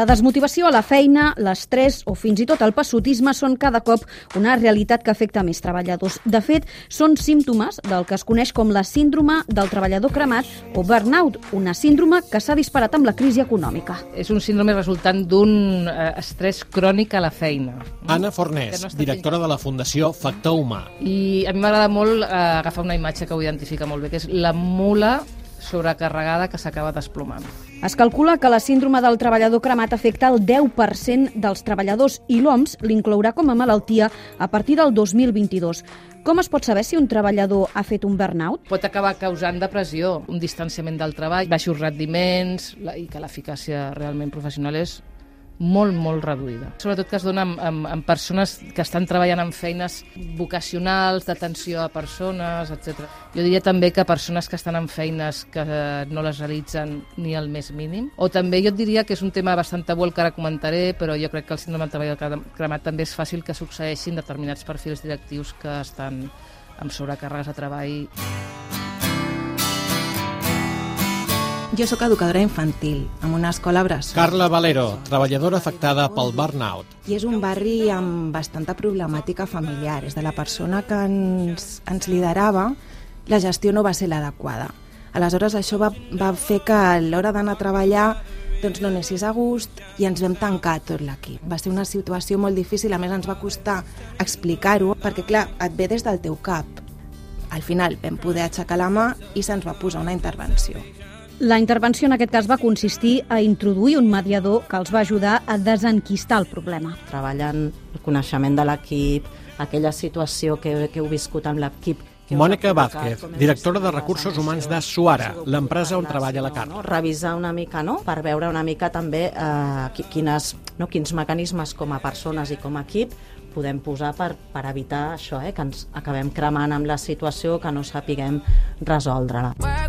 La desmotivació a la feina, l'estrès o fins i tot el passotisme són cada cop una realitat que afecta més treballadors. De fet, són símptomes del que es coneix com la síndrome del treballador cremat o burnout, una síndrome que s'ha disparat amb la crisi econòmica. És un síndrome resultant d'un eh, estrès crònic a la feina. Anna Fornés, no directora de la Fundació Factor Humà. I a mi m'agrada molt eh, agafar una imatge que ho identifica molt bé, que és la mula sobrecarregada que s'acaba desplomant. Es calcula que la síndrome del treballador cremat afecta el 10% dels treballadors i l'OMS l'inclourà com a malaltia a partir del 2022. Com es pot saber si un treballador ha fet un burnout? Pot acabar causant depressió, un distanciament del treball, baixos rendiments i que l'eficàcia realment professional és molt, molt reduïda. Sobretot que es dona amb, amb, amb persones que estan treballant en feines vocacionals, d'atenció a persones, etc. Jo diria també que persones que estan en feines que no les realitzen ni al més mínim. O també jo diria que és un tema bastant tabú el que ara comentaré, però jo crec que el síndrome del treball cremat també és fàcil que succeeixin determinats perfils directius que estan amb sobrecàrregues de treball jo sóc educadora infantil, en una escola bressol. Carla Valero, treballadora afectada pel burnout. I és un barri amb bastanta problemàtica familiar. És de la persona que ens, ens liderava, la gestió no va ser l'adequada. Aleshores, això va, va fer que a l'hora d'anar a treballar doncs no anessis a gust i ens vam tancar tot l'equip. Va ser una situació molt difícil, a més ens va costar explicar-ho, perquè clar, et ve des del teu cap. Al final vam poder aixecar la mà i se'ns va posar una intervenció. La intervenció en aquest cas va consistir a introduir un mediador que els va ajudar a desenquistar el problema. Treballant el coneixement de l'equip, aquella situació que, que heu viscut amb l'equip Mònica Vázquez, directora de Recursos Humans de Suara, l'empresa on treballa la Carla. Revisar una mica, no?, per veure una mica també eh, quines, no, quins mecanismes com a persones i com a equip podem posar per, per evitar això, eh, que ens acabem cremant amb la situació, que no sapiguem resoldre-la.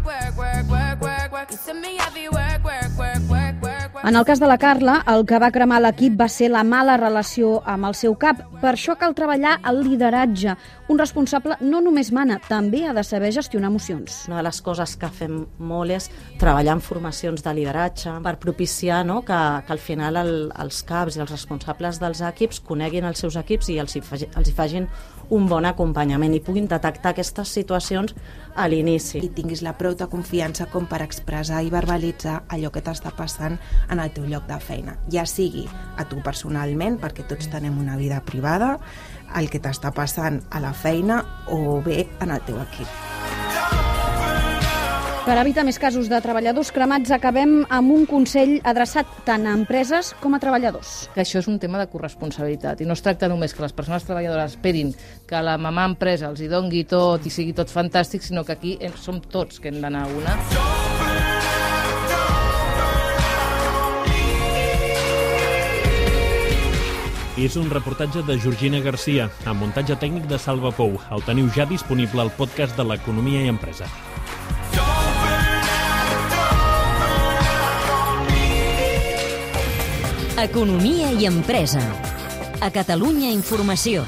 En el cas de la Carla, el que va cremar l'equip va ser la mala relació amb el seu cap. Per això cal treballar el lideratge. Un responsable no només mana, també ha de saber gestionar emocions. Una de les coses que fem molt és treballar en formacions de lideratge per propiciar no, que, que al final el, els caps i els responsables dels equips coneguin els seus equips i els hi, els hi fagin un bon acompanyament i puguin detectar aquestes situacions a l'inici. I tinguis la prou de confiança com per expressar i verbalitzar allò que t'està passant en el teu lloc de feina. Ja sigui a tu personalment, perquè tots tenem una vida privada, el que t'està passant a la feina o bé en el teu equip. Per evitar més casos de treballadors cremats, acabem amb un consell adreçat tant a empreses com a treballadors. Que això és un tema de corresponsabilitat i no es tracta només que les persones treballadores esperin que la mamà empresa els hi dongui tot i sigui tot fantàstic, sinó que aquí som tots que hem d'anar a una. És un reportatge de Georgina Garcia, amb muntatge tècnic de Salva Pou. El teniu ja disponible al podcast de l'Economia i Empresa. Economia i empresa. A Catalunya Informació.